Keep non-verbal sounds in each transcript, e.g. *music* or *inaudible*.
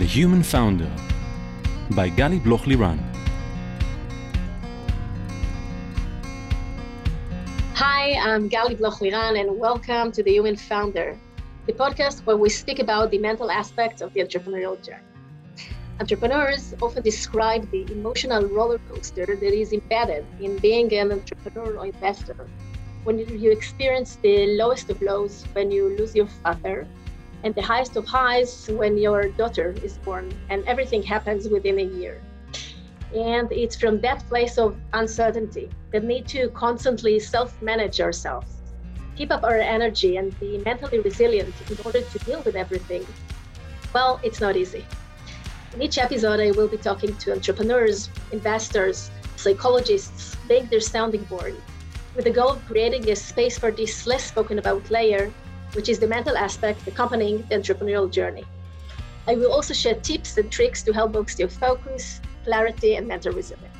The Human Founder by Gali Bloch Liran. Hi, I'm Gali Bloch Liran, and welcome to The Human Founder, the podcast where we speak about the mental aspects of the entrepreneurial journey. Entrepreneurs often describe the emotional roller coaster that is embedded in being an entrepreneur or investor. When you experience the lowest of lows when you lose your father, and the highest of highs when your daughter is born, and everything happens within a year. And it's from that place of uncertainty that we need to constantly self manage ourselves, keep up our energy, and be mentally resilient in order to deal with everything. Well, it's not easy. In each episode, I will be talking to entrepreneurs, investors, psychologists, being their sounding board, with the goal of creating a space for this less spoken about layer which is the mental aspect accompanying the entrepreneurial journey. I will also share tips and tricks to help boost your focus, clarity, and mental resilience.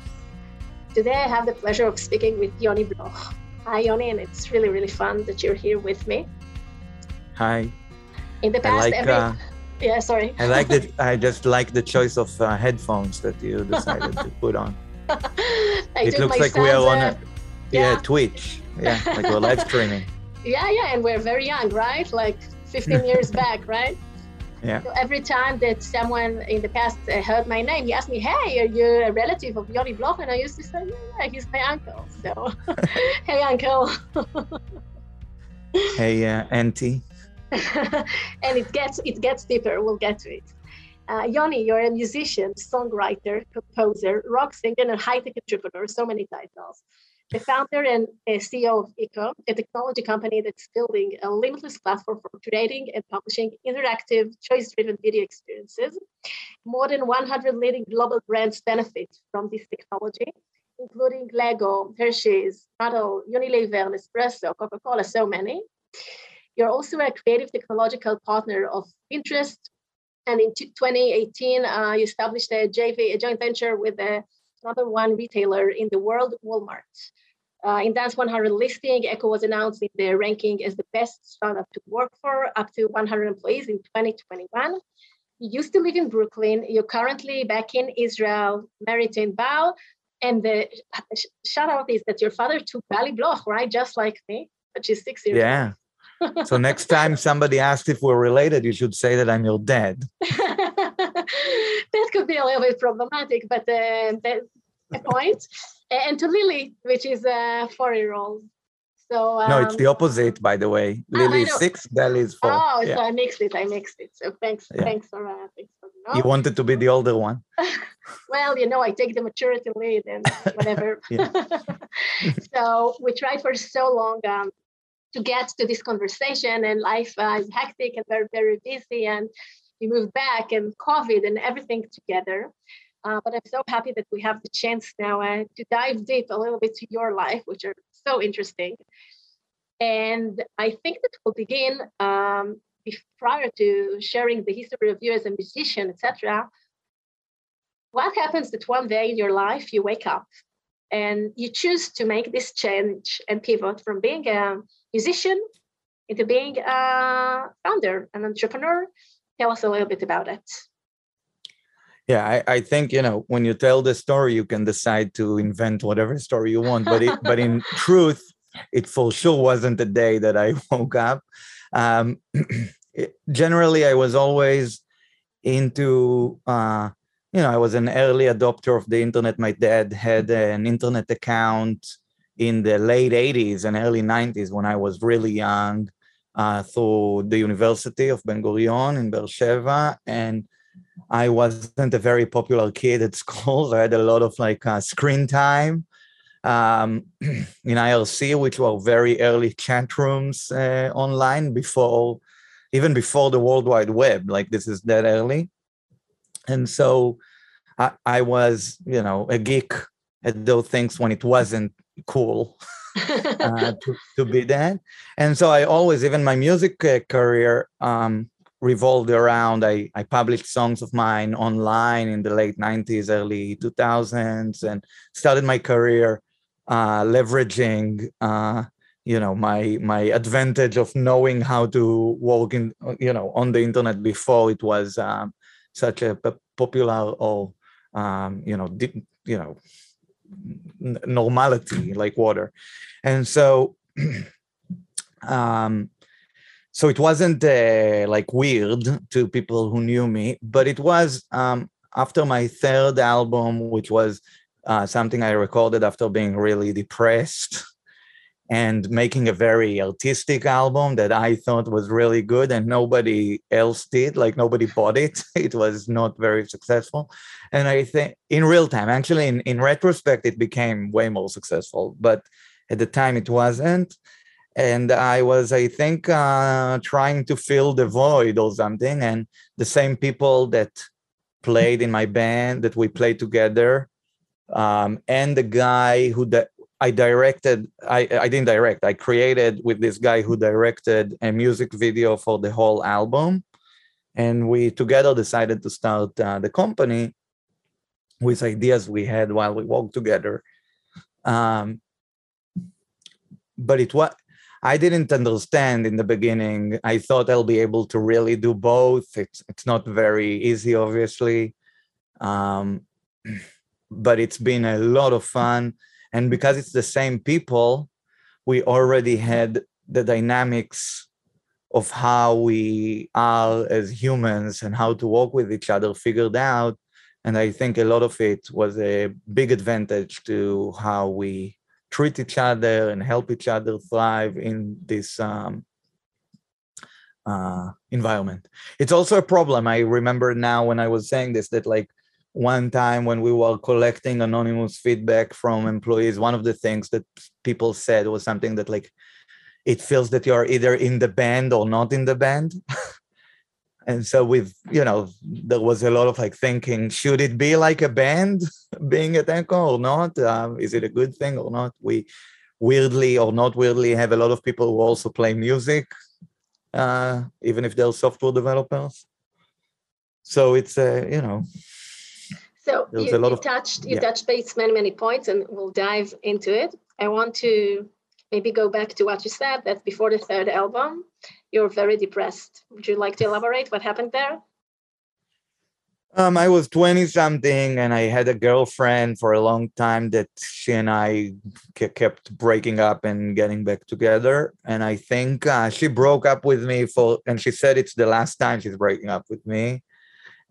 Today, I have the pleasure of speaking with Yoni Bloch. Hi, Yoni, and it's really, really fun that you're here with me. Hi. In the past, like, every... uh, *laughs* yeah, sorry. I like that. *laughs* I just like the choice of uh, headphones that you decided to put on. *laughs* it looks like we are on a yeah, yeah Twitch. Yeah, like we're live streaming. Yeah, yeah, and we're very young, right? Like 15 years *laughs* back, right? Yeah. So every time that someone in the past uh, heard my name, he asked me, "Hey, are you a relative of Yoni Bloch?" And I used to say, "Yeah, he's my uncle." So, *laughs* hey, uncle. *laughs* hey, uh, auntie. and it gets it gets deeper. We'll get to it. Uh, Yoni, you're a musician, songwriter, composer, rock singer, and high-tech entrepreneur. So many titles the founder and CEO of Eko, a technology company that's building a limitless platform for creating and publishing interactive, choice-driven video experiences. More than 100 leading global brands benefit from this technology, including Lego, Hershey's, Mattel, Unilever, Nespresso, Coca-Cola, so many. You're also a creative technological partner of Pinterest, and in 2018, uh, you established a JV, a joint venture with the number one retailer in the world, Walmart. Uh, in Dun's 100 listing, Eko was announced in the ranking as the best startup to work for, up to 100 employees in 2021. You used to live in Brooklyn. You're currently back in Israel, married to Bao. And the shout out is that your father took Gali Bloch, right? Just like me, but she's six years Yeah. so next time somebody asks if we're related, you should say that I'm your dad. *laughs* that could be a little bit problematic, but uh, that's a point and to Lily, which is a four-year-old. So um, no, it's the um, opposite, by the way. Ah, Lily is six, Dali is four. Oh, yeah. so I mixed it. I mixed it. So thanks, yeah. thanks for uh, thanks for you, you wanted to be the older one. *laughs* well, you know, I take the maturity lead and whatever. *laughs* *laughs* so we tried for so long um, to get to this conversation, and life uh, is hectic and very very busy, and we moved back and COVID and everything together. Uh, but I'm so happy that we have the chance now uh, to dive deep a little bit to your life, which are so interesting. And I think that we'll begin um, prior to sharing the history of you as a musician, etc. What happens that one day in your life you wake up and you choose to make this change and pivot from being a musician into being a founder, an entrepreneur? Tell us a little bit about it yeah I, I think you know when you tell the story you can decide to invent whatever story you want but it, but in *laughs* truth it for sure wasn't the day that i *laughs* woke up. Um, *clears throat* it, generally i was always into uh, you know i was an early adopter of the internet. My dad had an internet account in the late 80s and early 90s when i was really young uh, through the university of ben gurion in beersheba and I wasn't a very popular kid at school. I had a lot of like uh, screen time um, *clears throat* in IRC, which were very early chat rooms uh, online before, even before the World Wide Web. Like this is that early, and so I, I was, you know, a geek at those things when it wasn't cool. *laughs* uh, to, to be that and so i always even my music uh, career um, revolved around I, I published songs of mine online in the late 90s early 2000s and started my career uh, leveraging uh, you know my my advantage of knowing how to work in you know on the internet before it was um, such a popular or um, you know di- you know normality like water. And so *clears throat* um so it wasn't uh, like weird to people who knew me but it was um after my third album which was uh, something i recorded after being really depressed and making a very artistic album that I thought was really good and nobody else did, like nobody bought it. *laughs* It was not very successful. And I think in real time, actually, in, in retrospect, it became way more successful. But at the time, it wasn't. And I was, I think, uh, trying to fill the void or something. And the same people that played in my band that we played together um, and the guy who I directed, I, I didn't direct, I created with this guy who directed a music video for the whole album. And we together decided to start uh, the company with ideas we had while we worked together. Um, but it was, I didn't understand in the beginning. I thought I'll be able to really do both. It's, it's not very easy, obviously. Um, *clears throat* but it's been a lot of fun and because it's the same people we already had the dynamics of how we are as humans and how to work with each other figured out and i think a lot of it was a big advantage to how we treat each other and help each other thrive in this um, uh, environment. It's also a problem. I remember now when i was saying this that like one time when we were collecting anonymous feedback from employees one of the things that people said was something that like it feels that you're either in the band or not in the band *laughs* and so with you know there was a lot of like thinking should it be like a band *laughs* being a Eko or not um, is it a good thing or not we weirdly or not weirdly have a lot of people who also play music uh, even if they're software developers so it's a uh, you know so you, you of, touched you yeah. touched base many many points, and we'll dive into it. I want to maybe go back to what you said that before the third album, you're very depressed. Would you like to elaborate what happened there? Um, I was 20 something and I had a girlfriend for a long time that she and I kept breaking up and getting back together. And I think uh, she broke up with me for, and she said it's the last time she's breaking up with me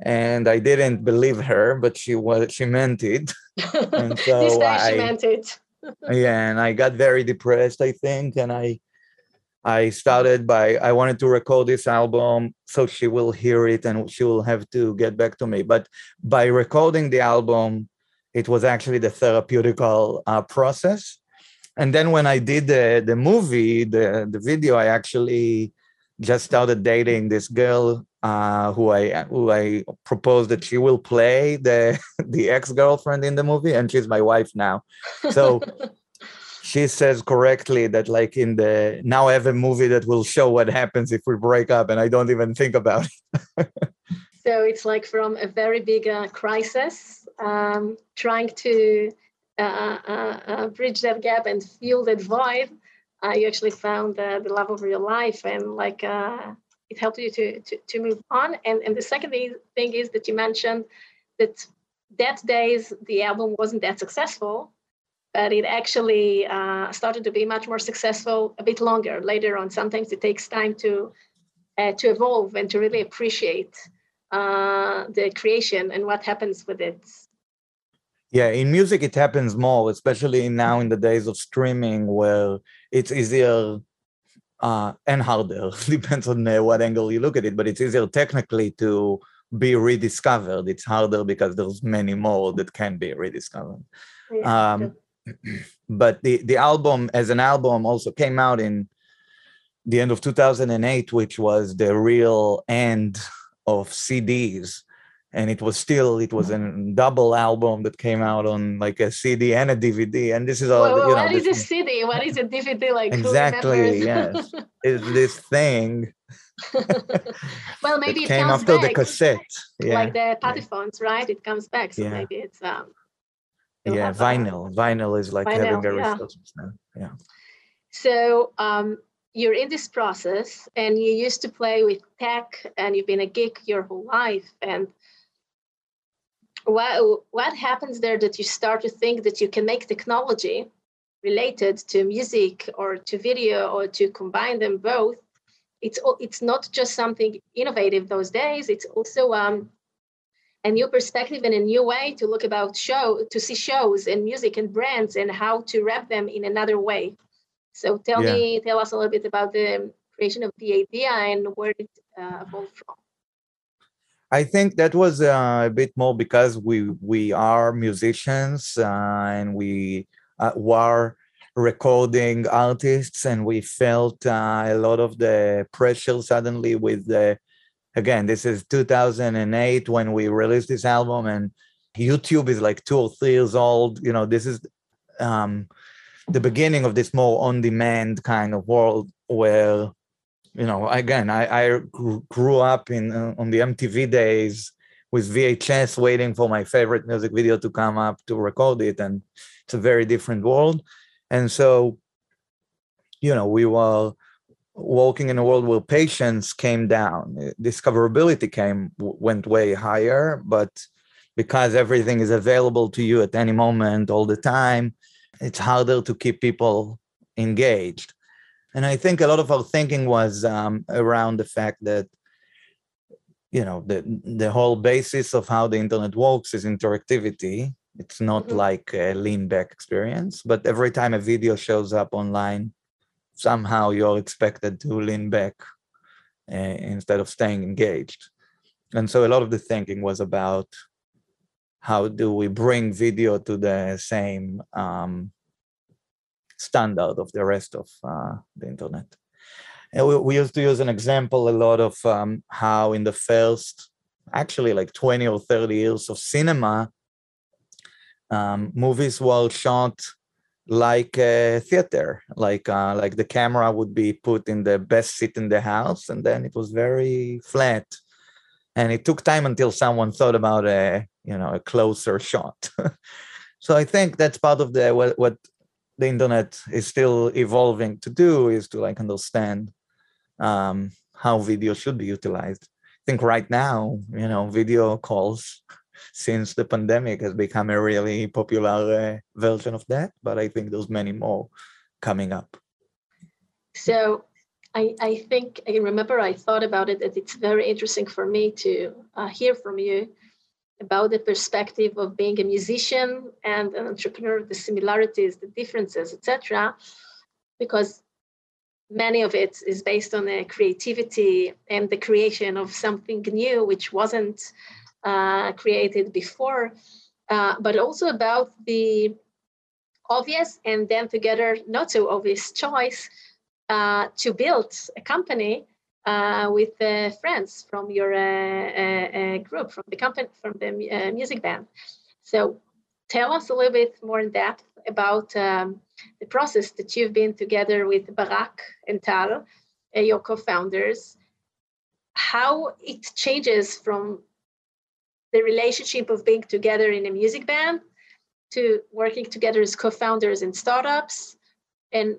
and I didn't believe her, but she was she meant it. *laughs* And so this time I, she meant it. Yeah, and I got very depressed, I think, and I I started by I wanted to record this album so she will hear it and she will have to get back to me. But by recording the album, it was actually the therapeutical uh, process. And then when I did the the movie, the the video, I actually just started dating this girl uh, who I who I proposed that she will play the *laughs* the ex girlfriend in the movie, and she's my wife now. So *laughs* she says correctly that like in the now I have a movie that will show what happens if we break up, and I don't even think about it. *laughs* so it's like from a very big uh, crisis, um, trying to uh, uh, uh bridge that gap and fill that void. Uh, you actually found the love of your life and like it helped you to, to, to move on. And, and the second thing is that you mentioned that that days the album wasn't that successful, but it actually uh, started to be much more successful a bit longer later on. Sometimes it takes time to uh, to evolve and to really appreciate uh, the creation and what happens with it. Yeah, in music it happens more, especially now in the days of streaming, where it's easier uh, and harder *laughs* depends on uh, what angle you look at it but it's easier technically to be rediscovered it's harder because there's many more that can be rediscovered yeah. um, *clears throat* but the the album as an album also came out in the end of 2008 which was the real end of cds and it was still it was a double album that came out on like a CD and a DVD. And this is all. Whoa, you know, what What is a DVD? Like exactly, yes, *laughs* is this thing. *laughs* well, maybe it came comes after back, the cassette, yeah. like the Patiphones, right? It comes back, so yeah. maybe it's um. Yeah, vinyl. A, vinyl is like vinyl, having a yeah. resurgence now. Yeah. So um, you're in this process and you used to play with tech and you've been a geek your whole life and what, what happens there that you start to think that you can make technology related to music or to video or to combine them both it's it's not just something innovative those days. It's also um, a new perspective and a new way to look about show to see shows and music and brands and how to wrap them in another way. So tell yeah. me tell us a little bit about the creation of the idea and where it uh, evolved from. I think that was uh, a bit more because we we are musicians uh, and we uh, were recording artists, and we felt uh, a lot of the pressure suddenly with the. Again, this is 2008 when we released this album, and YouTube is like two or three years old. You know, this is um, the beginning of this more on-demand kind of world where you know again i, I grew up in uh, on the mtv days with vhs waiting for my favorite music video to come up to record it and it's a very different world. And so you know we were walking in a world where patience came down. Discoverability came went way higher but because everything is available to you at any moment all the time it's harder to keep people engaged. And I think a lot of our thinking was um, around the fact that you know the the whole basis of how the internet works is interactivity. It's not mm-hmm. like a lean back experience, but every time a video shows up online, somehow you're expected to lean back uh, instead of staying engaged. And so a lot of the thinking was about how do we bring video to the same um, standard of the rest of uh, the internet. And we, we, used to use an example a lot of um, how in the first, actually like 20 or 30 years of cinema, um, movies were shot like a theater, like uh, like the camera would be put in the best seat in the house, and then it was very flat. And it took time until someone thought about a you know a closer shot. *laughs* so I think that's part of the what, what the internet is still evolving to do is to like understand um, how video should be utilized. I think right now, you know, video calls since the pandemic has become a really popular uh, version of that, but I think there's many more coming up. So I, I think I remember I thought about it that it's very interesting for me to uh, hear from you about the perspective of being a musician and an entrepreneur, the similarities, the differences, etc. Because many of it is based on the creativity and the creation of something new which wasn't uh, created before, uh, but also about the obvious and then together not so obvious choice uh, to build a company uh, with uh, friends from your uh, group, from the company, from the music band. So tell us a little bit more in depth about um, the process that you've been together with Barak and Tal, uh, your co-founders, how it changes from the relationship of being together in a music band to working together as co-founders in startups and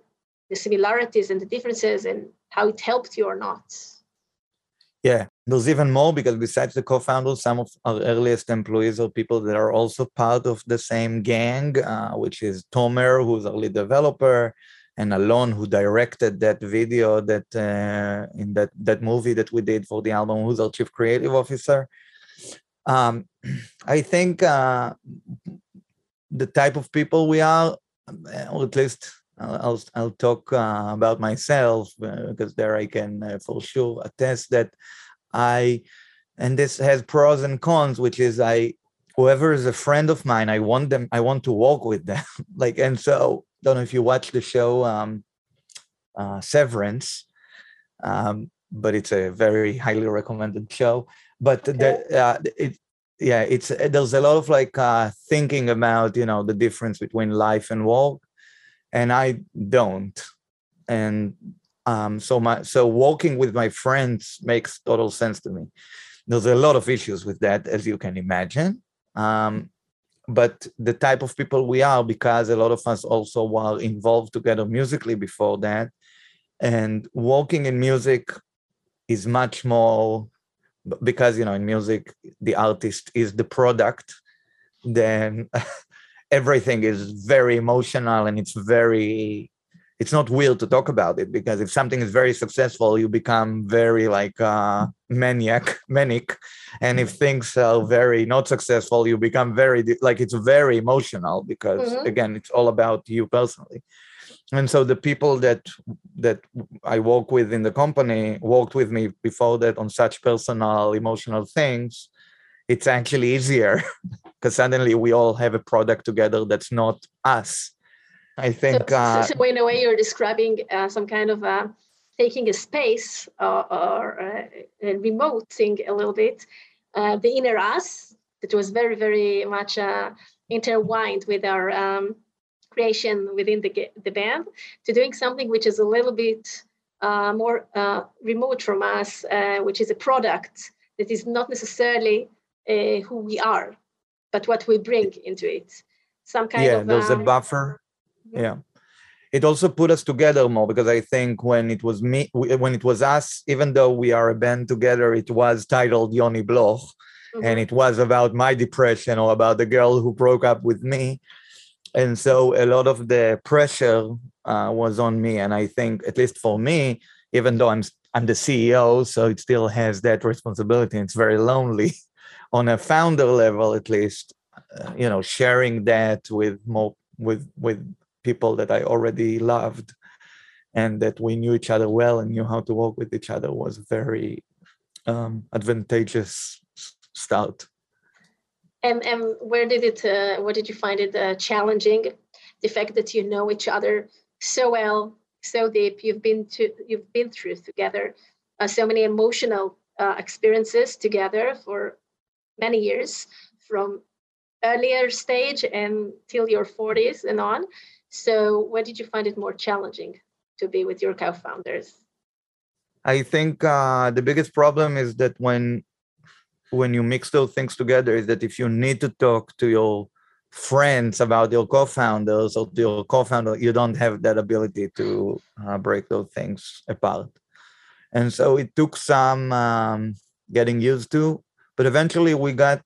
the similarities and the differences and how it helped you or not. Yeah, there's even more because besides the co-founders, some of our earliest employees are people that are also part of the same gang, uh, which is Tomer, who's our lead developer, and Alon, who directed that video that uh, in that that movie that we did for the album, who's our chief creative officer. Um, I think uh, the type of people we are, or at least I'll I'll talk uh, about myself uh, because there I can uh, for sure attest that I and this has pros and cons, which is I whoever is a friend of mine, I want them, I want to walk with them. *laughs* like and so don't know if you watch the show um, uh, Severance, um, but it's a very highly recommended show. But okay. the, uh, it yeah, it's there's a lot of like uh, thinking about you know the difference between life and work and I don't. And um, so my so walking with my friends makes total sense to me. There's a lot of issues with that, as you can imagine. Um, but the type of people we are, because a lot of us also were involved together musically before that, and walking in music is much more because you know in music the artist is the product then *laughs* everything is very emotional and it's very it's not weird to talk about it because if something is very successful you become very like uh maniac *laughs* manic. And if things are very not successful you become very like it's very emotional because mm-hmm. again it's all about you personally. And so the people that that i work with in the company worked with me before that on such personal emotional things. It's actually easier *laughs* because suddenly we all have a product together that's not us i think so, uh, so in a way you're describing uh, some kind of uh, taking a space uh, or uh, a thing a little bit uh, the inner us that was very very much intertwined with our um, creation within the, the band to doing something which is a little bit uh, more uh, remote from us, uh, which is a product that is not necessarily uh, who we are, but what we bring into it. Some kind yeah, of. Yeah, there's a um, buffer. Yeah. It also put us together more because I think when it was me, when it was us, even though we are a band together, it was titled Yoni Bloch. Mm-hmm. And it was about my depression or about the girl who broke up with me and so a lot of the pressure uh, was on me and i think at least for me even though i'm i'm the ceo so it still has that responsibility it's very lonely *laughs* on a founder level at least uh, you know sharing that with more with with people that i already loved and that we knew each other well and knew how to work with each other was very um, advantageous start. And and where did it uh, what did you find it uh, challenging? The fact that you know each other so well so deep you've been to you've been through together uh, so many emotional uh, experiences together for many years from earlier stage and till your 40s and on so where did you find it more challenging to be with your co-founders? I think uh, the biggest problem is that when when you mix those things together is that if you need to talk to your friends about your co-founders or your co-founder you don't have that ability to uh, break those things apart. And so it took some um, getting used to but eventually we got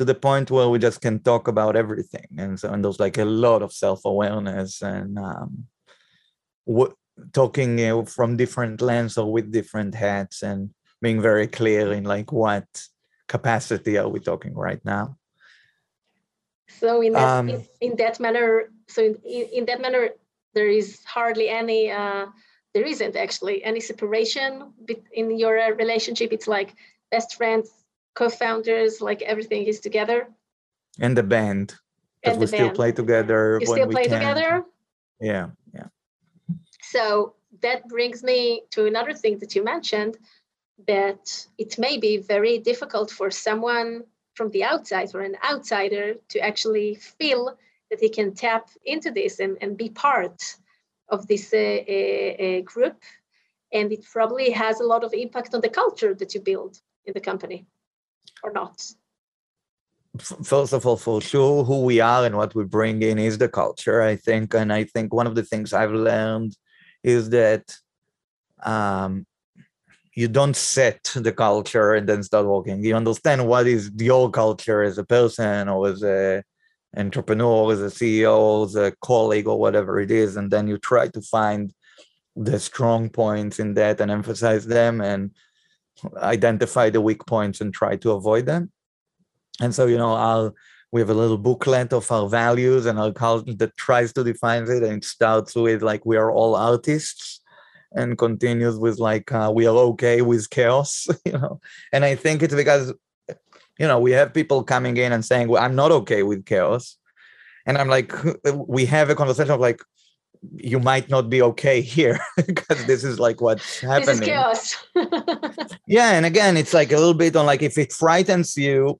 to the point where we just can talk about everything and so and there's like a lot of self-awareness and um, w- talking uh, from different lens or with different hats and being very clear in like what capacity are we talking right now? So in that um, in, in, that manner, so in, in that manner, there is hardly any. Uh, there isn't actually any separation in your relationship. It's like best friends, co-founders, like everything is together. And the band, because we still play together. You still play together. Yeah, yeah. So that brings me to another thing that you mentioned, that it may be very difficult for someone from the outside or an outsider to actually feel that he can tap into this and, and be part of this uh, uh, group. And it probably has a lot of impact on the culture that you build in the company, or not. First of all, for sure, who we are and what we bring in is the culture, I think. And I think one of the things I've learned is that um, you don't set the culture and then start working. You understand what is your culture as a person or as a entrepreneur, as a CEO, as a colleague, or whatever it is, and then you try to find the strong points in that and emphasize them and identify the weak points and try to avoid them. And so, you know, I'll we have a little booklet of our values and our culture that tries to define it, and it starts with like we are all artists and continues with like uh, we are okay with chaos *laughs* you know and i think it's because you know we have people coming in and saying well i'm not okay with chaos and i'm like we have a conversation of like you might not be okay here *laughs* because this is like what's happening. chaos. *laughs* Yeah and again it's like a little bit on like if it frightens you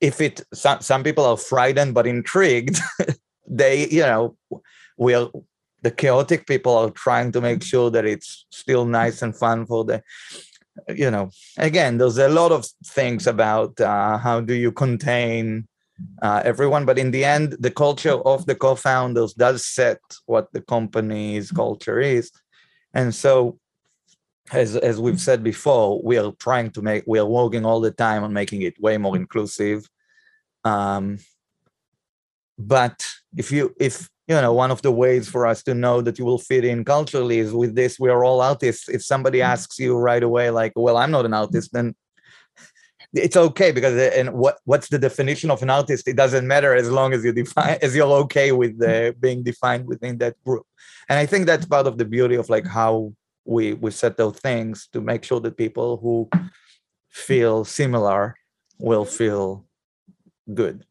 if it some, some people are frightened but intrigued *laughs* they you know will the chaotic people are trying to make sure that it's still nice and fun for the you know again there's a lot of things about uh, how do you contain uh, everyone but in the end the culture of the co-founders does set what the company's culture is. And so as as we've said before we are trying to make we are working all the time on making it way more inclusive. Um, but if you if you know one of the ways for us to know that you will fit in culturally is with this we are all artists. If somebody mm-hmm. asks you right away like well i'm not an artist then it's okay because uh, and what what's the definition of an artist it doesn't matter as long as you define as you're okay with uh, being defined within that group. And i think that's part of the beauty of like how we we set those things to make sure that people who feel similar will feel good.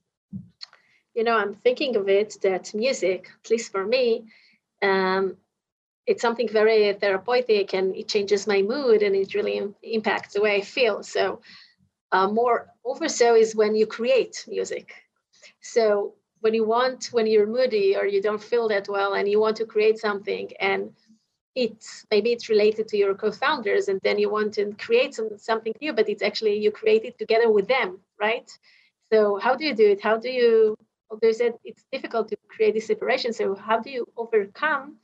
You know i'm thinking of it that music at least for me um, it's something very therapeutic and it changes my mood and it really impacts the way i feel. So uh, more over so is when you create music. So when you want, when you're moody or you don't feel that well and you want to create something and it's maybe it's related to your co-founders and then you want to create some, something new, but it's actually you create it together with them, right? So how do you do it? How do you, there's a, it's difficult to create this separation. So how do you overcome,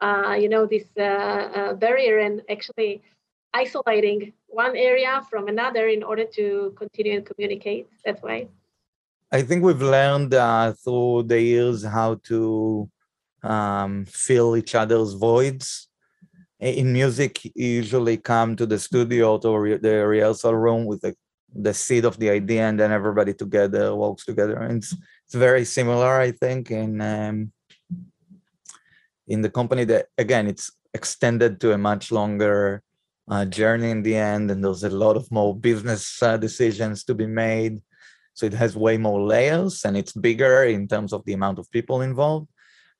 uh, you know, this uh, uh, barrier and actually isolating one area from another in order to continue and communicate that way? I think we've learned uh, through the years how to um, fill each other's voids. In music, you usually come to the studio or the rehearsal room with the, the seed of the idea, and then everybody together works together. And it's, it's very similar, I think, in um, in the company. That again, it's extended to a much longer uh, journey in the end, and there's a lot of more business uh, decisions to be made. So it has way more layers and it's bigger in terms of the amount of people involved.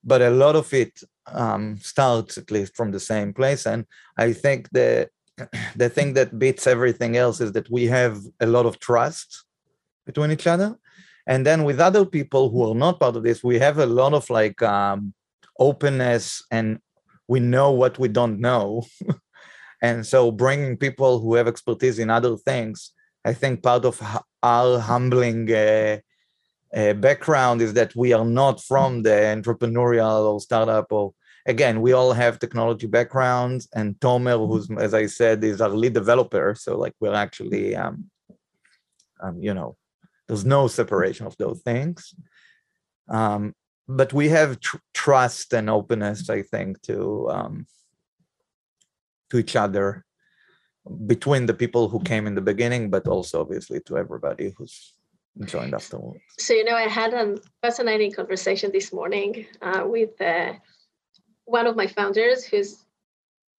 But a lot of it um, starts at least from the same place. And I think the *clears throat* the thing that beats everything else is that we have a lot of trust between each other. And then with other people who are not part of this, we have a lot of like um, openness and we know what we don't know. *laughs* And so bringing people who have expertise in other things, I think part of our humbling uh, uh, background is that we are not from the entrepreneurial or startup or again, we all have technology backgrounds and Tomer, who's, as I said, is our lead developer. So like we're actually, um, um, you know, there's no separation of those things. Um, but we have tr- trust and openness, I think, to um, to each other between the people who came in the beginning, but also obviously to everybody who's joined afterwards. So, you know, I had a fascinating conversation this morning uh, with uh, one of my founders who's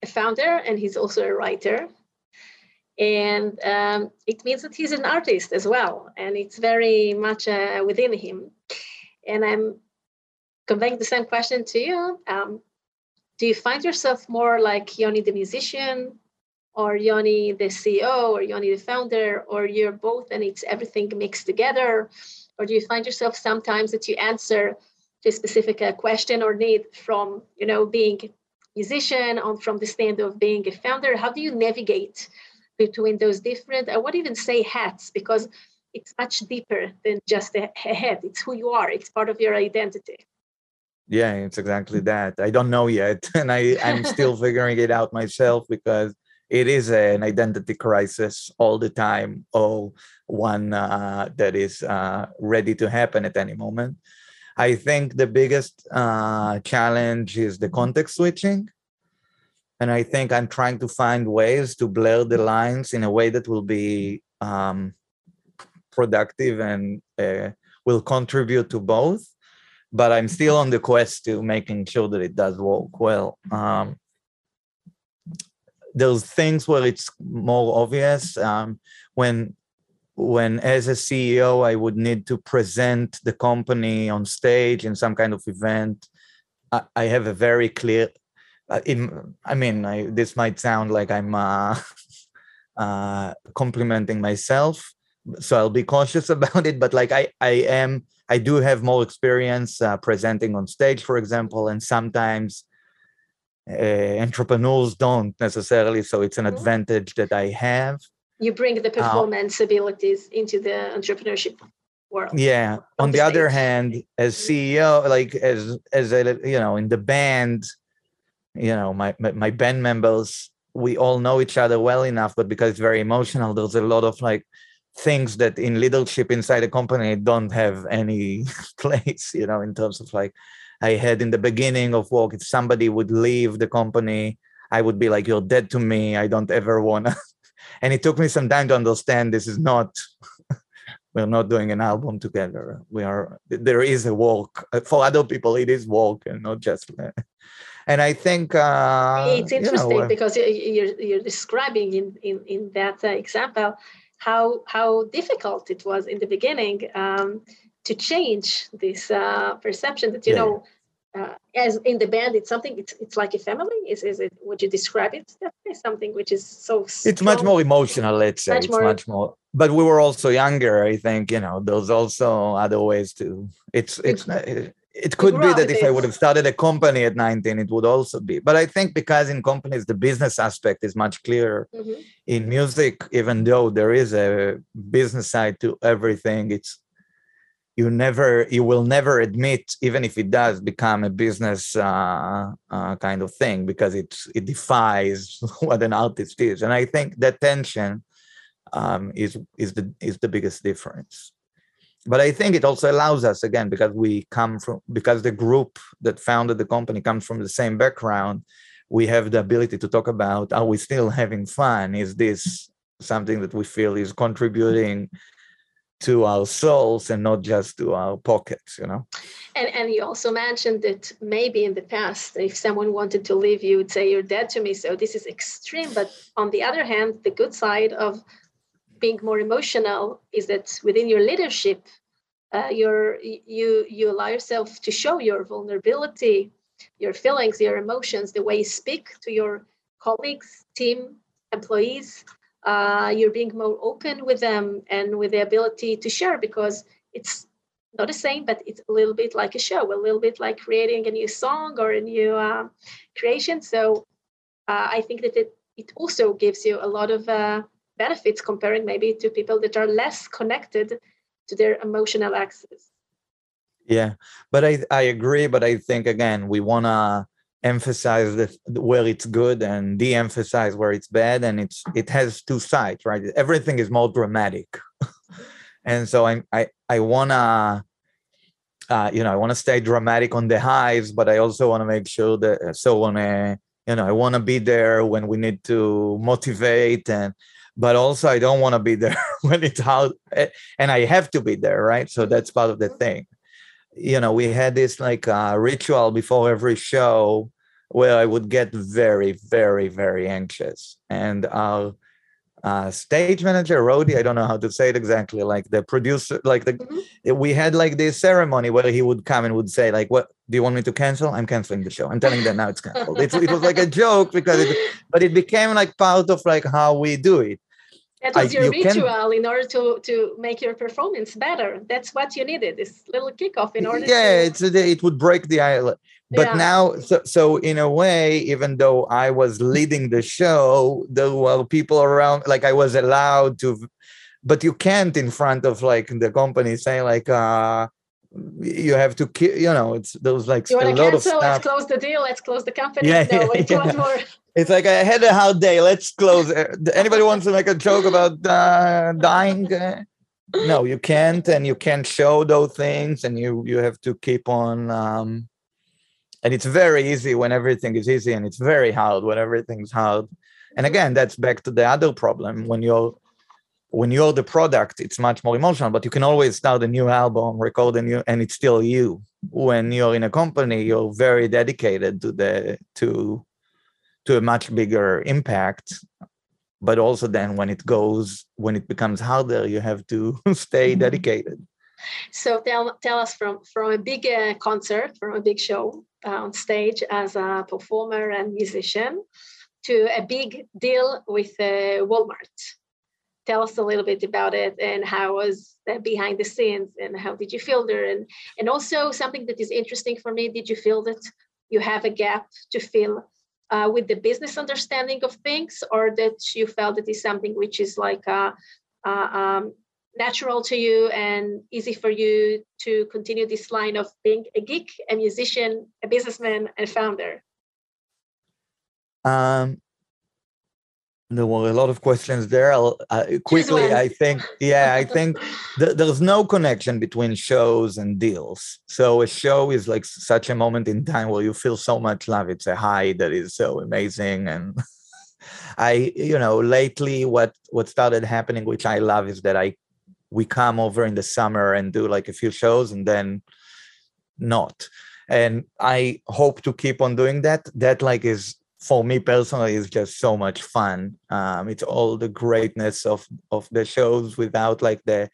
a founder and he's also a writer. And um, it means that he's an artist as well. And it's very much uh, within him. And I'm conveying the same question to you. Um, do you find yourself more like Yoni the musician or Yoni the CEO or Yoni the founder, or you're both and it's everything mixed together? Or do you find yourself sometimes that you answer to a specific uh, question or need from, you know, being musician on from the stand of being a founder? How do you navigate between those different, I would even say hats, because it's much deeper than just a head. It's who you are. It's part of your identity yeah it's exactly that. I don't know yet *laughs* and i i'm still figuring it out myself because it is an identity crisis all the time or one uh, that is uh, ready to happen at any moment. I think the biggest uh, challenge is the context switching and i think i'm trying to find ways to blur the lines in a way that will be um, productive and uh, will contribute to both but I'm still on the quest to making sure that it does work well. Um, there's things where it's more obvious um, when when as a ceo i would need to present the company on stage in some kind of event i, I have a very clear uh, in, i mean I, this might sound like i'm uh, *laughs* uh, complimenting myself so i'll be cautious *laughs* about it but like i i am I do have more experience uh, presenting on stage, for example, and sometimes uh, entrepreneurs don't necessarily. So it's an mm-hmm. advantage that I have. You bring the uh, performance uh, abilities into the entrepreneurship world. Yeah. On, on the, the other hand, as CEO, like as as a you know in the band, you know my, my my band members we all know each other well enough but because it's very emotional there's a lot of like things that in leadership inside a company don't have any *laughs* place you know in terms of like i had in the beginning of work if somebody would leave the company i would be like you're dead to me. I don't ever want to *laughs* and it took me some time to understand this is not *laughs* we're not doing an album together. We are there is a work for other people it is work and not just and i think uh, it's interesting you know, because you're, you're describing in in, in that uh, example how how difficult it was in the beginning um, to change this uh, perception that you yeah. know uh, as in the band it's something it's, it's like a family is, is it would you describe it that way something which is so strong? it's much more emotional let's say much it's more, much more but we were also younger i think you know there's also other ways to it's it's, it's it could be that if I would have started a company at 19, it would also be. But I think because in companies, the business aspect is much clearer. Mm-hmm. In music, even though there is a business side to everything, it's you never, you will never admit, even if it does become a business uh, uh, kind of thing, because it it defies *laughs* what an artist is. And I think that tension um, is is the is the biggest difference but I think it also allows us again because we come from because the group that founded the company comes from the same background. We have the ability to talk about are we still having fun? Is this something that we feel is contributing to our souls and not just to our pockets, you know? And and you also mentioned that maybe in the past, if someone wanted to leave you, would say you're dead to me. So this is extreme. But on the other hand, the good side of being more emotional is that within your leadership uh, you you allow yourself to show your vulnerability your feelings your emotions the way you speak to your colleagues team employees. Uh, you're being more open with them and with the ability to share because it's not the same but it's a little bit like a show a little bit like creating a new song or a new uh, creation. So uh, i think that it, it also gives you a lot of uh, benefits comparing maybe to people that are less connected to their emotional axis. Yeah, but I I agree. But I think again we want to emphasize the, where it's good and de-emphasize where it's bad, and it's it has two sides, right? Everything is more dramatic, *laughs* and so I I I wanna. Uh, you know, I want to stay dramatic on the highs, but I also want to make sure that so on a you know, I want to be there when we need to motivate and but also I don't want to be there *laughs* when it's out eh, and I have to be there, right? So that's part of the thing. You know, we had this like uh, ritual before every show where I would get very, very, very anxious. And our uh, stage manager, Rody, I don't know how to say it exactly, like the producer, like the, mm-hmm. we had like this ceremony where he would come and would say like, what, do you want me to cancel? I'm canceling the show. I'm telling them now it's canceled. it, it was like a joke because it, but it became like part of like how we do it. That was I, your you ritual can, in order to to make your performance better. That's what you needed. This little kickoff in order. Yeah, to... it's it would break the island. But yeah. now, so, so in a way, even though I was leading the show, there were people around. Like I was allowed to, but you can't in front of like the company say like, uh, you have to you know it's those like you want to cancel let's close the deal let's close the company yeah, no *laughs* it's yeah. more. It's like i had a hard day let's close anybody wants to make a joke about uh, dying? *laughs* No you can't and you can't show those things and you you have to keep on um, and it's very easy when everything is easy and it's very hard when everything's hard. And again that's back to the other problem when you're when you're the product, it's much more emotional, but you can always start a new album, record a new, and it's still you. When you're in a company, you're very dedicated to the to to a much bigger impact. But also then when it goes, when it becomes harder, you have to *laughs* stay mm-hmm. dedicated. So tell tell us from from a big uh, concert, from a big show uh, on stage as a performer and musician, to a big deal with uh, Walmart tell us a little bit about it and how was that behind the scenes and how did you feel there? And and also something that is interesting for me did you feel that you have a gap to fill uh, with the business understanding of things or that you felt that is something which is like uh, uh, um, natural to you and easy for you to continue this line of being a geek a musician a businessman and founder? Um, there were a lot of questions there. I'll, uh, quickly, I think, yeah, I think th- there's no connection between shows and deals. So a show is like such a moment in time where you feel so much love. It's a high that is so amazing. And *laughs* I, you know, lately what what started happening, which I love, is that I we come over in the summer and do like a few shows and then not. And I hope to keep on doing that. That like is for me personally is just so much fun. Um, it's all the greatness of of the shows without like the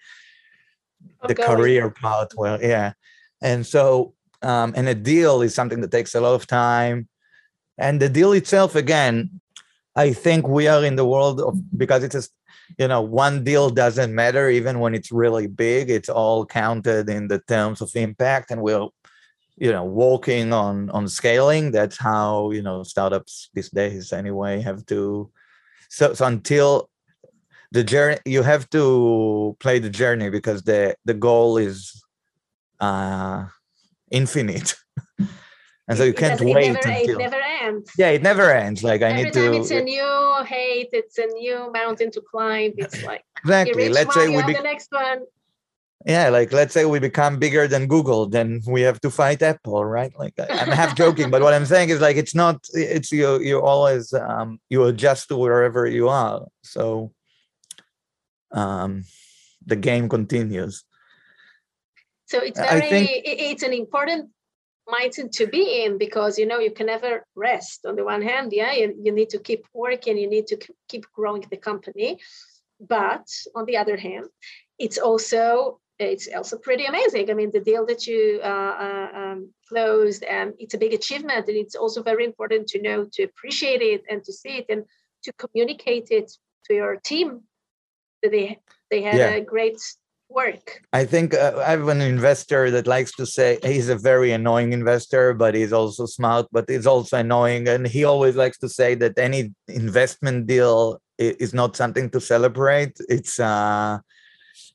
the career part. Well, yeah, and so um, and a deal is something that takes a lot of time, and the deal itself again. I think we are in the world of because it's just you know one deal doesn't matter even when it's really big. It's all counted in the terms of impact, and we're you know working on on scaling. That's how you know startups these days anyway have to so, so until the journey you have to play the journey because the the goal is uh infinite. *laughs* And so you can't it wait never, until it never ends. Yeah it never ends. Like i Every need time to it's a new hate it's a new mountain to climb it's like exactly. let's say we be, the next one yeah like let's say we become bigger than google then we have to fight apple right? Like i'm half *laughs* joking but what i'm saying is like it's not it's you you always um you adjust to wherever you are. So um the game continues. So it's very think- it's an important mindset to be in because you know you can never rest on the one hand yeah you, you need to keep working you need to keep growing the company. But on the other hand it's also it's also pretty amazing i mean the deal that you uh, uh, um, closed and it's a big achievement and it's also very important to know to appreciate it and to see it and to communicate it to your team that they they had Yeah. a great work I think uh, I have an investor that likes to say he's a very annoying investor, but he's also smart, but he's also annoying. And he always likes to say that any investment deal is not something to celebrate. It's uh,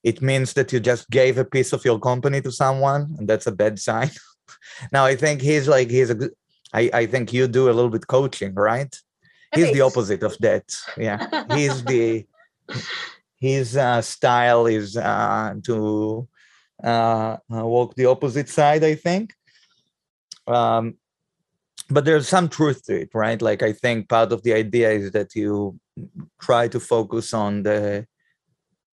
it means that you just gave a piece of your company to someone, and that's a bad sign. *laughs* now I think he's like he's a good. I, I think you do a little bit coaching, right? He's the opposite of that. Yeah, *laughs* he's the his uh, style is uh, to uh, uh, walk the opposite side, I think. Um, but there's some truth to it, right? Like I think part of the idea is that you try to focus on the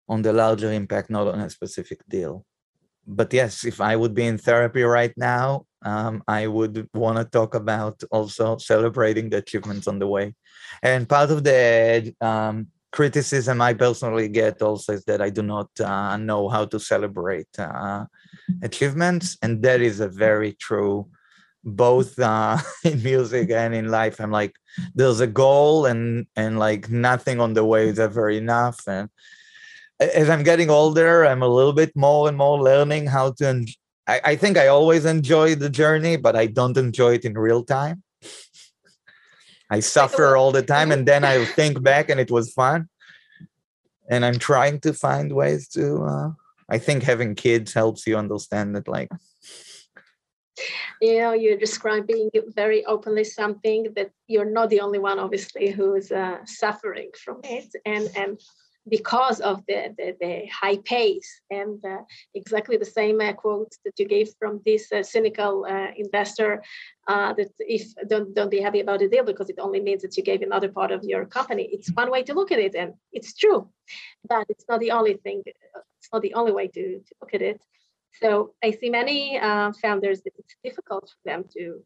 on the larger impact, not on a specific deal. But yes, if I would be in therapy right now, um, I would want to talk about also celebrating the achievements on the way. And part of the um, criticism I personally get also is that I do not uh, know how to celebrate uh, achievements, and that is a very true. Both uh, *laughs* in music and in life, I'm like, there's a goal, and and like nothing on the way is ever enough. And as I'm getting older, I'm a little bit more and more learning how to. En- I, I think I always enjoy the journey, but I don't enjoy it in real time. I suffer all the time, and then I *laughs* think back, and it was fun. And I'm trying to find ways to. Uh, I think having kids helps you understand that, like, you know you're describing very openly something that you're not the only one obviously who's uh, suffering from it and and because of the the, the high pace. And uh, exactly the same uh, quote that you gave from this uh, cynical uh, investor uh, that if don't don't be happy about the deal because it only means that you gave another part of your company. It's one way to look at it and it's true but it's not the only thing it's not the only way to, to look at it. So I see many uh, founders that it's difficult for them to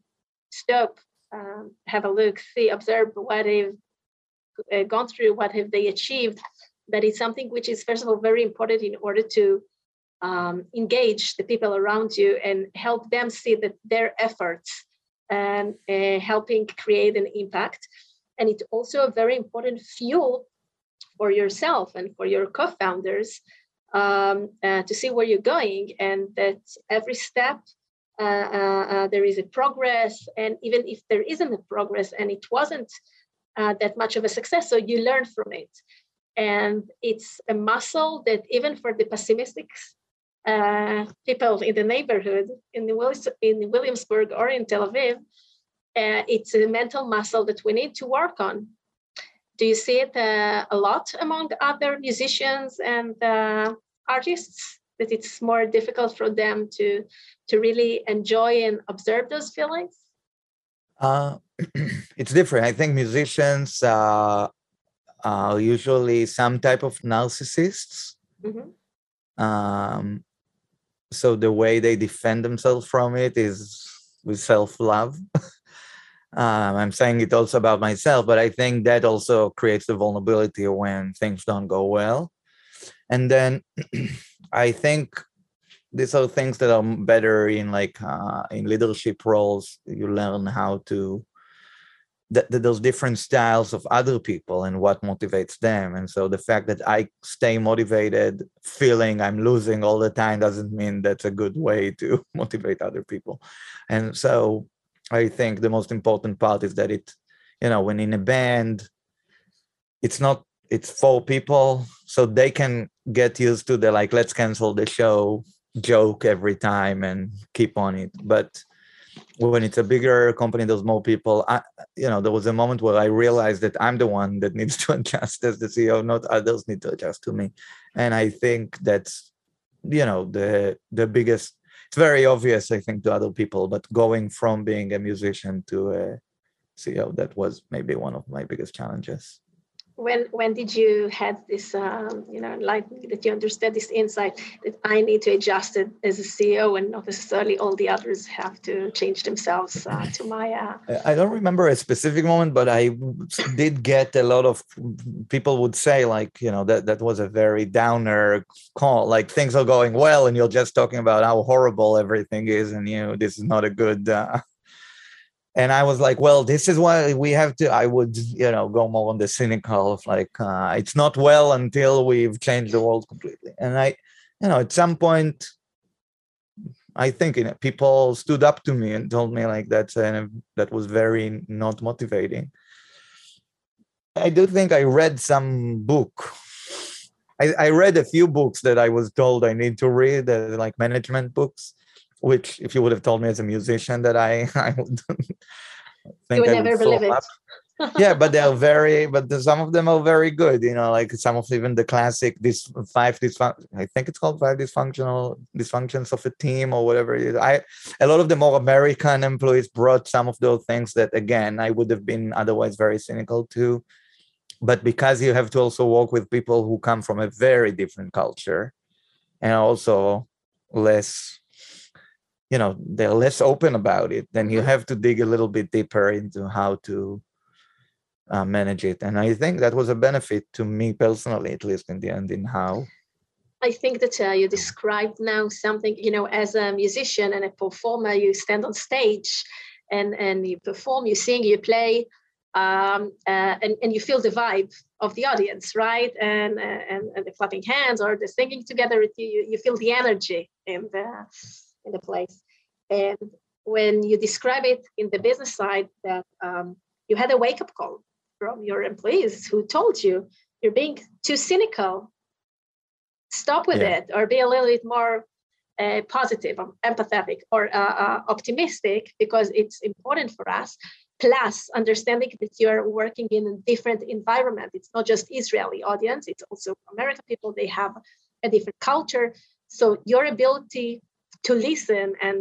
stop, um, have a look, see, observe what they've gone through, what have they achieved. That is something which is first of all very important in order to um, engage the people around you and help them see that their efforts and uh, helping create an impact. And it's also a very important fuel for yourself and for your co-founders um, uh, to see where you're going and that every step uh, uh, uh, there is a progress and even if there isn't a progress and it wasn't uh, that much of a success so you learn from it and it's a muscle that even for the pessimistic uh, people in the neighborhood in, the Willis- in williamsburg or in tel aviv uh, it's a mental muscle that we need to work on. Do you see it uh, a lot among other musicians and uh, artists that it's more difficult for them to to really enjoy and observe those feelings? Uh, *clears throat* it's different. I think musicians uh, are usually some type of narcissists. Mm-hmm. Um, so the way they defend themselves from it is with self-love. *laughs* um, I'm saying it also about myself, but I think that also creates the vulnerability when things don't go well. And then *clears throat* I think these are things that are better in like uh, in leadership roles. You learn how to that, those different styles of other people and what motivates them. And so the fact that I stay motivated, feeling I'm losing all the time, doesn't mean that's a good way to *laughs* motivate other people. And so I think the most important part is that it, you know, when in a band, it's not it's four people, so they can get used to the like let's cancel the show joke every time and keep on it. But when it's a bigger company, there's more people. I, you know, there was a moment where I realized that I'm the one that *laughs* needs to adjust as the CEO, not others need to adjust to me. And I think that's, you know, the the biggest. It's very obvious, I think, to other people, but going from being a musician to a CEO, that was maybe one of my biggest challenges when when did you had this um, you know like that you understood this insight that i need to adjust it as a ceo and not necessarily all the others have to change themselves uh, to my uh... i don't remember a specific moment but i did get a lot of people would say like you know that that was a very downer call like things are going well and you're just talking about how horrible everything is and you know this is not a good uh, and I was like, well, this is why we have to. I would, you know, go more on the cynical of like, uh, it's not well until we've changed the world completely. And I, you know, at some point, I think you know, people stood up to me and told me like that's and that was very not motivating. I do think I read some book. I, I read a few books that I was told I need to read, uh, like management books which if you would have told me as a musician that I, *laughs* I would think would I never would believe it. *laughs* yeah, but they're very, *laughs* but the, some of them are very good. You know, like some of even the classic this five dysfunction. I think it's called five dysfunctional dysfunctions of a team or whatever it is. I a lot of the more American employees brought some of those things that again I would have been otherwise very cynical to. But because you have to also work with people who come from a very different culture, and also less you know they're less open about it then you mm-hmm. have to dig a little bit deeper into how to uh, manage it and i think that was a benefit to me personally at least in the end in how i think that uh, you described now something you know as a musician and a performer you stand on stage and and you perform you sing you play um, uh, and, and you feel the vibe of the audience, right? And, uh, and, and the clapping hands or the singing together, you, you feel the energy in the, in the place. And when you describe it in the business side, that um, you had a wake up call from your employees who told you you're being too cynical, stop with yeah. it, or be a little bit more uh, positive, or empathetic, or uh, uh, optimistic, because it's important for us. Plus, understanding that you're working in a different environment. It's not just Israeli audience; it's also American people. They have a different culture. So your ability to listen and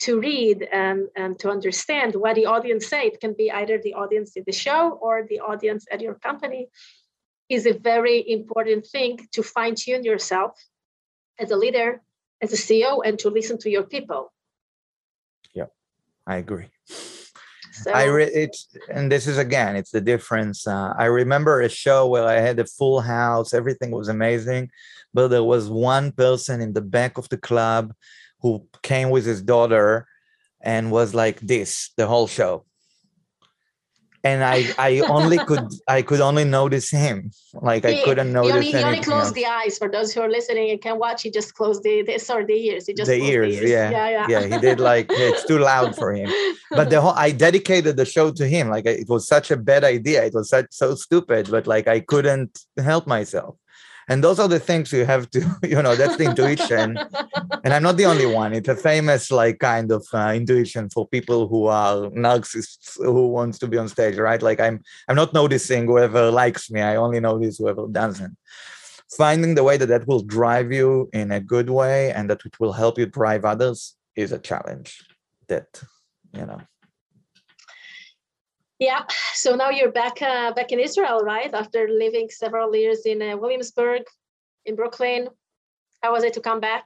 to read and, and to understand what the audience say. It can be either the audience in the show or the audience at your company. Is a very important thing to fine tune yourself as a leader as a ceo and to listen to your people. Yeah i agree. So, I re- it's and this is again it's the difference. Uh, I remember a show where I had a full house, everything was amazing, but there was one person in the back of the club who came with his daughter and was like this the whole show and I I *laughs* only could I could only notice him. Like I couldn't notice. He only, he only closed the eyes for those who are listening and can watch. He just closed the, the sorry the ears. He just the ears, the ears. Yeah. yeah, yeah, yeah. He did like it's too loud for him. But the whole I dedicated the show to him. Like it was such a bad idea. It was such so stupid, but like I couldn't help myself. And those are the things you have to *laughs* you know that's the intuition. And i'm not the only one. It's a famous like kind of uh, intuition for people who are narcissists who wants to be on stage right? Like i'm i'm not noticing whoever likes me. I only notice whoever doesn't. Finding the way that that will drive you in a good way and that it will help you drive others is a challenge that you know yeah. *sighs* So now you're back uh, back in Israel, right? After living several years in uh, Williamsburg, in Brooklyn. How was it to come back?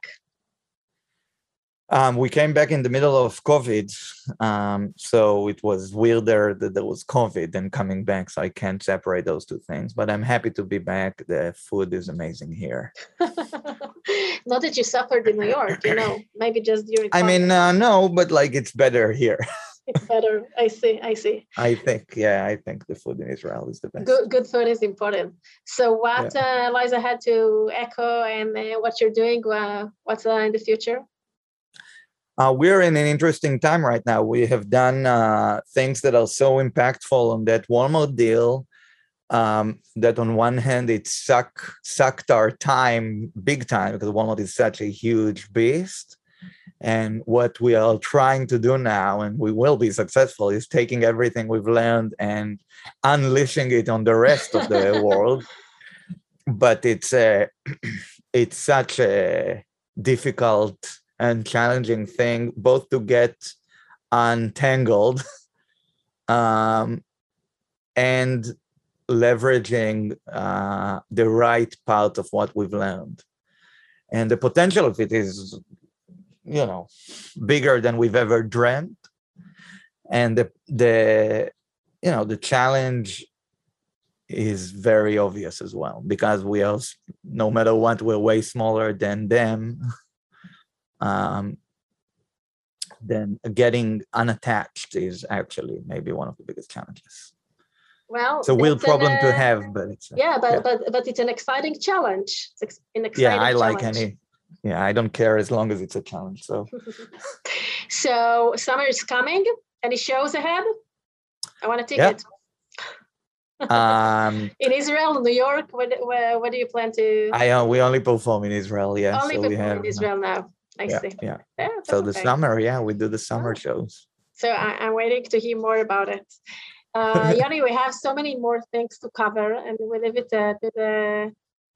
Um, we came back in the middle of COVID, um, so it was weirder that there was COVID than coming back. So I can't separate those two things. But I'm happy to be back. The food is amazing here. *laughs* Not that you suffered in New York, you *laughs* know, maybe just during. I mean, uh, no, but like it's better here. *laughs* it's better. I see. I see. I think, yeah, I think the food in Israel is the best. Good, good food is important. So, what yeah. uh, lies ahead to Eko and uh, what you're doing? Uh, what's uh, in the future? Uh, we're in an interesting time right now. We have done uh, things that are so impactful on that Walmart deal um, that on one hand it suck, sucked our time big time because Walmart is such a huge beast. And what we are trying to do now, and we will be successful, is taking everything we've learned and unleashing it on the rest of the *laughs* world. But it's a, *clears throat* it's such a difficult and challenging thing, both to get untangled *laughs* um, and leveraging uh, the right part of what we've learned. And the potential of it is you know bigger than we've ever dreamt and the the you know the challenge is very obvious as well because we are no matter what we're way smaller than them *laughs* um then getting unattached is actually maybe one of the biggest challenges well it's a real problem an, uh, to have but it's yeah but yeah. but but it's an exciting challenge it's an exciting yeah i challenge. like any yeah i don't care as long as it's a challenge so. *laughs* So summer is coming. Any shows ahead? I want a ticket um in israel new york where, where, where do you plan to? I uh, we only perform in israel yeah only so we have, in israel now. I yeah, see. yeah, yeah so the summer yeah we do the summer oh. shows. So I, am waiting to hear more about it. Uh *laughs* Yoni, we have so many more things to cover and we leave it uh, to the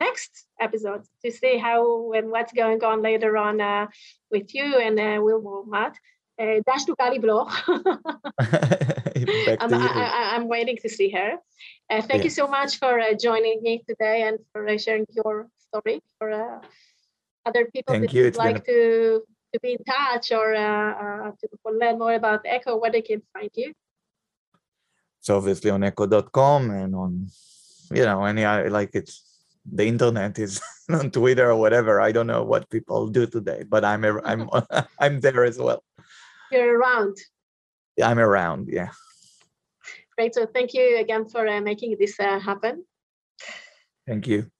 next episode to see how and what's going on later on uh, with you and uh, Will Matt. Uh, dash to Gali Bloch. *laughs* I'm, I, am waiting to see her. Uh, thank yeah. you so much for uh, joining me today and for uh, sharing your story for uh, other people thank that you. would like a... to to be in touch or uh, to learn more about Eko, where they can find you. So obviously on eko.com and on you know any like it's the internet is *laughs* on Twitter or whatever. I don't know what people do today, but I'm I'm *laughs* *laughs* I'm there as well. You're around. I'm around. Yeah. Great. So thank you again for uh, making this uh, happen. Thank you.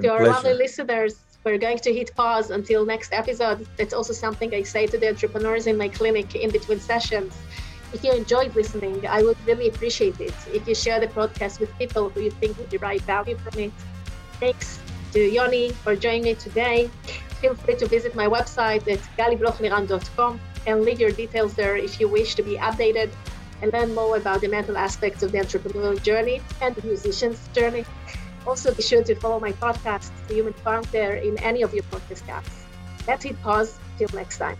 To our lovely listeners, we're going to hit pause until next episode. That's also something I say to the entrepreneurs in my clinic in between sessions. If you enjoyed listening, I would really appreciate it if you share the podcast with people who you think would derive value from it. Thanks to Yoni for joining me today. Feel free to visit my website at galiblochliran.com and leave your details there if you wish to be updated and learn more about the mental aspects of the entrepreneurial journey and the musician's journey. Also, be sure to follow my podcast, The Human there in any of your podcast apps. That's it, pause. Till next time.